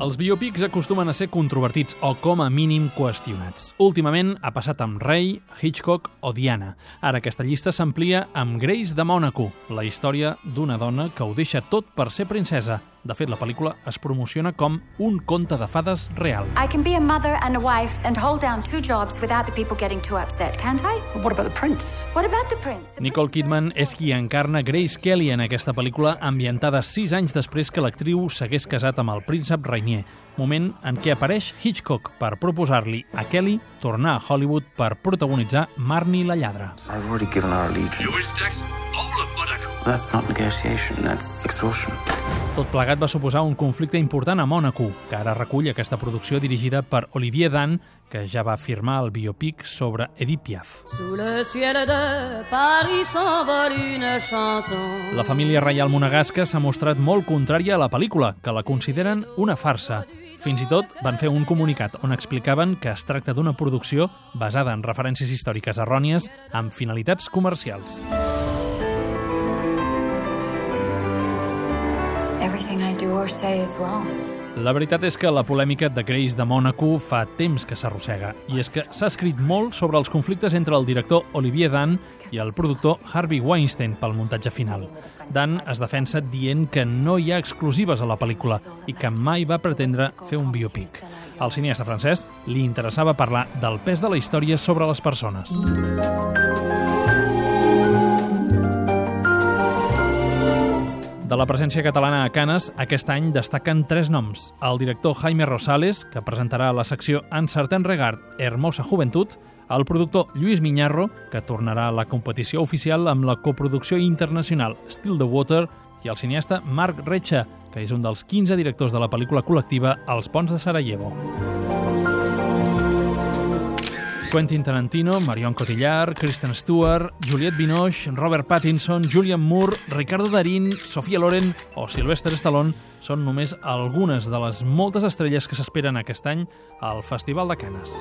Els biopics acostumen a ser controvertits o, com a mínim, qüestionats. Últimament ha passat amb Ray, Hitchcock o Diana. Ara aquesta llista s'amplia amb Grace de Mònaco, la història d'una dona que ho deixa tot per ser princesa. De fet, la pel·lícula es promociona com un conte de fades real. I can be a mother and a wife and hold down two jobs without the people getting too upset, can't I? But what about the prince? What about the prince? The Nicole prince- Kidman és qui encarna Grace Kelly en aquesta pel·lícula ambientada sis anys després que l'actriu s'hagués casat amb el príncep Rainier, moment en què apareix Hitchcock per proposar-li a Kelly tornar a Hollywood per protagonitzar Marnie la lladra. I've already given our allegiance. Whole of Monaco. That's not negotiation, that's extortion. Tot plegat va suposar un conflicte important a Mònaco, que ara recull aquesta producció dirigida per Olivier Dan, que ja va firmar el biopic sobre Edith Piaf. Sous le ciel de Paris s'envole une chanson. La família reial monegasca s'ha mostrat molt contrària a la pel·lícula, que la consideren una farsa. Fins i tot van fer un comunicat on explicaven que es tracta d'una producció basada en referències històriques errònies amb finalitats comercials. Everything I do or say is wrong. La veritat és que la polèmica de Grace de Mònaco fa temps que s'arrossega, i és que s'ha escrit molt sobre els conflictes entre el director Olivier Dan i el productor Harvey Weinstein pel muntatge final. Dan es defensa dient que no hi ha exclusives a la pel·lícula i que mai va pretendre fer un biopic. Al cineasta francès li interessava parlar del pes de la història sobre les persones. La presència catalana a Canes, aquest any destaquen tres noms. El director Jaime Rosales, que presentarà la secció En certain regard, Hermosa Juventud, el productor Lluís Miñarro, que tornarà a la competició oficial amb la coproducció internacional Still the Water, i el cineasta Marc Recha, que és un dels 15 directors de la pel·lícula col·lectiva Els ponts de Sarajevo. Quentin Tarantino, Marion Cotillard, Kristen Stewart, Juliette Binoche, Robert Pattinson, Julian Moore, Ricardo Darín, Sofia Loren o Sylvester Stallone són només algunes de les moltes estrelles que s'esperen aquest any al Festival de Canes.